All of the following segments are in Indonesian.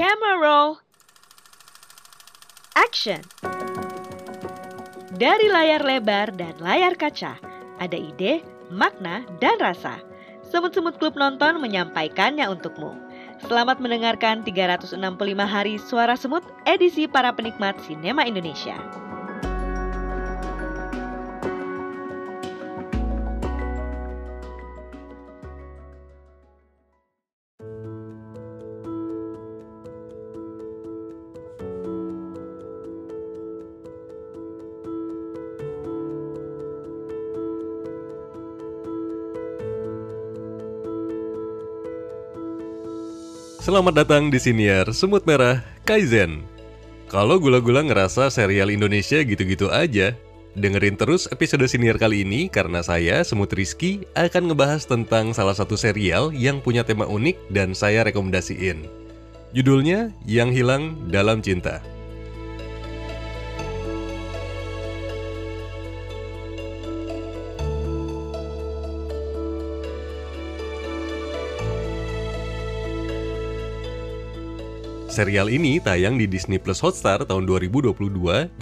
Camera roll. Action. Dari layar lebar dan layar kaca, ada ide, makna, dan rasa. Semut-semut klub nonton menyampaikannya untukmu. Selamat mendengarkan 365 hari suara semut edisi para penikmat sinema Indonesia. Selamat datang di Siniar Semut Merah Kaizen. Kalau gula-gula ngerasa serial Indonesia gitu-gitu aja, dengerin terus episode Siniar kali ini karena saya, Semut Rizky, akan ngebahas tentang salah satu serial yang punya tema unik dan saya rekomendasiin. Judulnya Yang Hilang Dalam Cinta. Serial ini tayang di Disney Plus Hotstar tahun 2022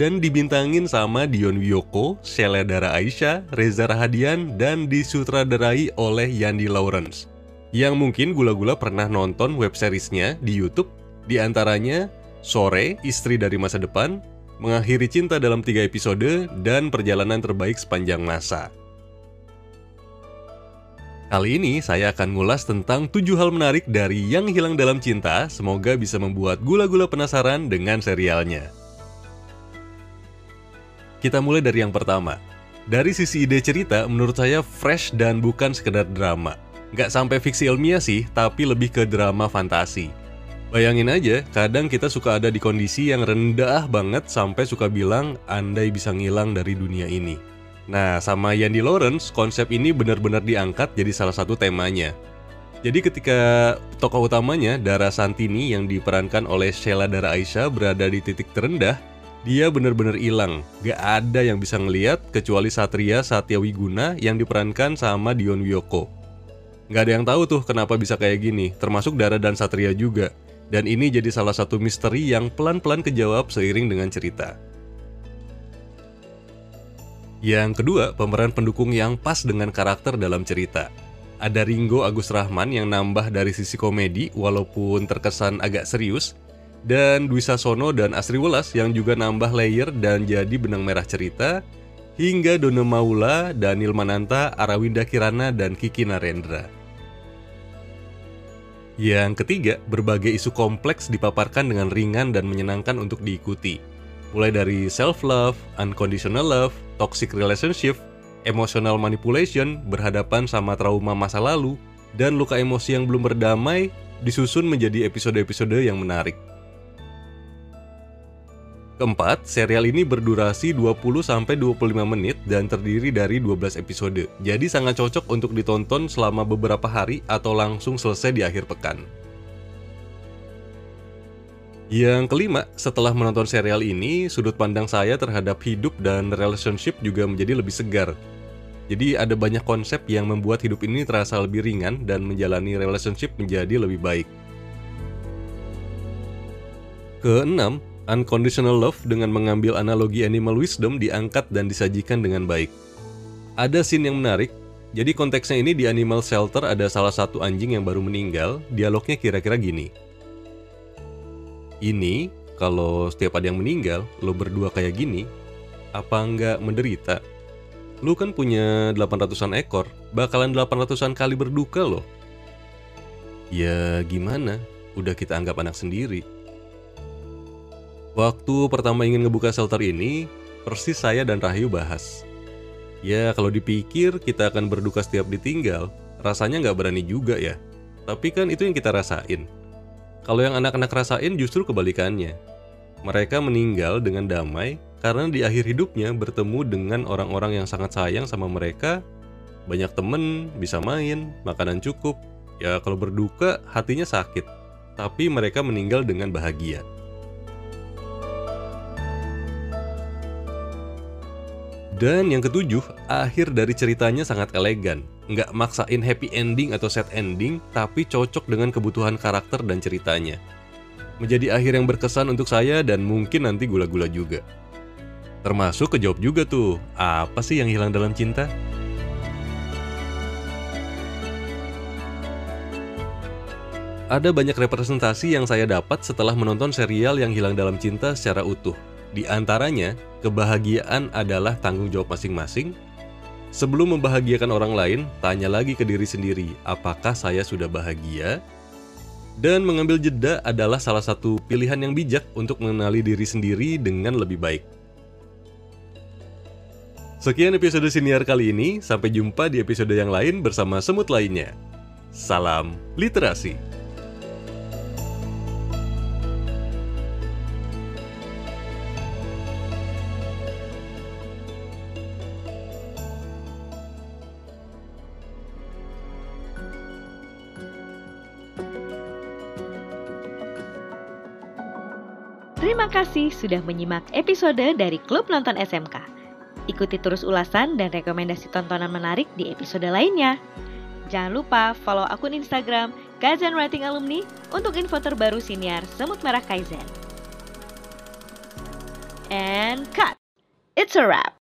dan dibintangin sama Dion Wiyoko, Sheila Dara Aisyah, Reza Rahadian, dan disutradarai oleh Yandi Lawrence. Yang mungkin gula-gula pernah nonton web seriesnya di Youtube, di antaranya Sore, Istri dari Masa Depan, Mengakhiri Cinta dalam tiga episode, dan Perjalanan Terbaik Sepanjang Masa. Kali ini saya akan ngulas tentang 7 hal menarik dari Yang Hilang Dalam Cinta. Semoga bisa membuat gula-gula penasaran dengan serialnya. Kita mulai dari yang pertama. Dari sisi ide cerita, menurut saya fresh dan bukan sekedar drama. Nggak sampai fiksi ilmiah sih, tapi lebih ke drama fantasi. Bayangin aja, kadang kita suka ada di kondisi yang rendah banget sampai suka bilang, andai bisa ngilang dari dunia ini. Nah, sama Yandi Lawrence, konsep ini benar-benar diangkat jadi salah satu temanya. Jadi ketika tokoh utamanya, Dara Santini yang diperankan oleh Sheila Dara Aisyah berada di titik terendah, dia benar-benar hilang. Gak ada yang bisa ngeliat kecuali Satria Satya Wiguna yang diperankan sama Dion Wiyoko. Gak ada yang tahu tuh kenapa bisa kayak gini, termasuk Dara dan Satria juga. Dan ini jadi salah satu misteri yang pelan-pelan kejawab seiring dengan cerita. Yang kedua, pemeran pendukung yang pas dengan karakter dalam cerita. Ada Ringo Agus Rahman yang nambah dari sisi komedi walaupun terkesan agak serius, dan Dwi Sasono dan Asri Welas yang juga nambah layer dan jadi benang merah cerita, hingga Dono Maula, Daniel Mananta, Arawinda Kirana, dan Kiki Narendra. Yang ketiga, berbagai isu kompleks dipaparkan dengan ringan dan menyenangkan untuk diikuti mulai dari self-love, unconditional love, toxic relationship, emotional manipulation, berhadapan sama trauma masa lalu, dan luka emosi yang belum berdamai, disusun menjadi episode-episode yang menarik. Keempat, serial ini berdurasi 20-25 menit dan terdiri dari 12 episode, jadi sangat cocok untuk ditonton selama beberapa hari atau langsung selesai di akhir pekan. Yang kelima, setelah menonton serial ini, sudut pandang saya terhadap hidup dan relationship juga menjadi lebih segar. Jadi ada banyak konsep yang membuat hidup ini terasa lebih ringan dan menjalani relationship menjadi lebih baik. Keenam, unconditional love dengan mengambil analogi animal wisdom diangkat dan disajikan dengan baik. Ada scene yang menarik, jadi konteksnya ini di animal shelter ada salah satu anjing yang baru meninggal, dialognya kira-kira gini. Ini kalau setiap ada yang meninggal, lo berdua kayak gini, apa nggak menderita? Lu kan punya 800-an ekor, bakalan 800-an kali berduka loh. Ya gimana, udah kita anggap anak sendiri. Waktu pertama ingin ngebuka shelter ini, persis saya dan Rahayu bahas. Ya kalau dipikir kita akan berduka setiap ditinggal, rasanya nggak berani juga ya. Tapi kan itu yang kita rasain. Kalau yang anak-anak rasain justru kebalikannya. Mereka meninggal dengan damai karena di akhir hidupnya bertemu dengan orang-orang yang sangat sayang sama mereka, banyak temen, bisa main, makanan cukup. Ya kalau berduka hatinya sakit, tapi mereka meninggal dengan bahagia. Dan yang ketujuh, akhir dari ceritanya sangat elegan. Nggak maksain happy ending atau sad ending, tapi cocok dengan kebutuhan karakter dan ceritanya. menjadi akhir yang berkesan untuk saya dan mungkin nanti gula-gula juga. Termasuk kejawab juga tuh, apa sih yang hilang dalam cinta? Ada banyak representasi yang saya dapat setelah menonton serial yang hilang dalam cinta secara utuh. Di antaranya, kebahagiaan adalah tanggung jawab masing-masing. Sebelum membahagiakan orang lain, tanya lagi ke diri sendiri, apakah saya sudah bahagia? Dan mengambil jeda adalah salah satu pilihan yang bijak untuk mengenali diri sendiri dengan lebih baik. Sekian episode siniar kali ini, sampai jumpa di episode yang lain bersama semut lainnya. Salam literasi. Terima kasih sudah menyimak episode dari Klub Nonton SMK. Ikuti terus ulasan dan rekomendasi tontonan menarik di episode lainnya. Jangan lupa follow akun Instagram Kaizen Writing Alumni untuk info terbaru siniar Semut Merah Kaizen. And cut! It's a wrap!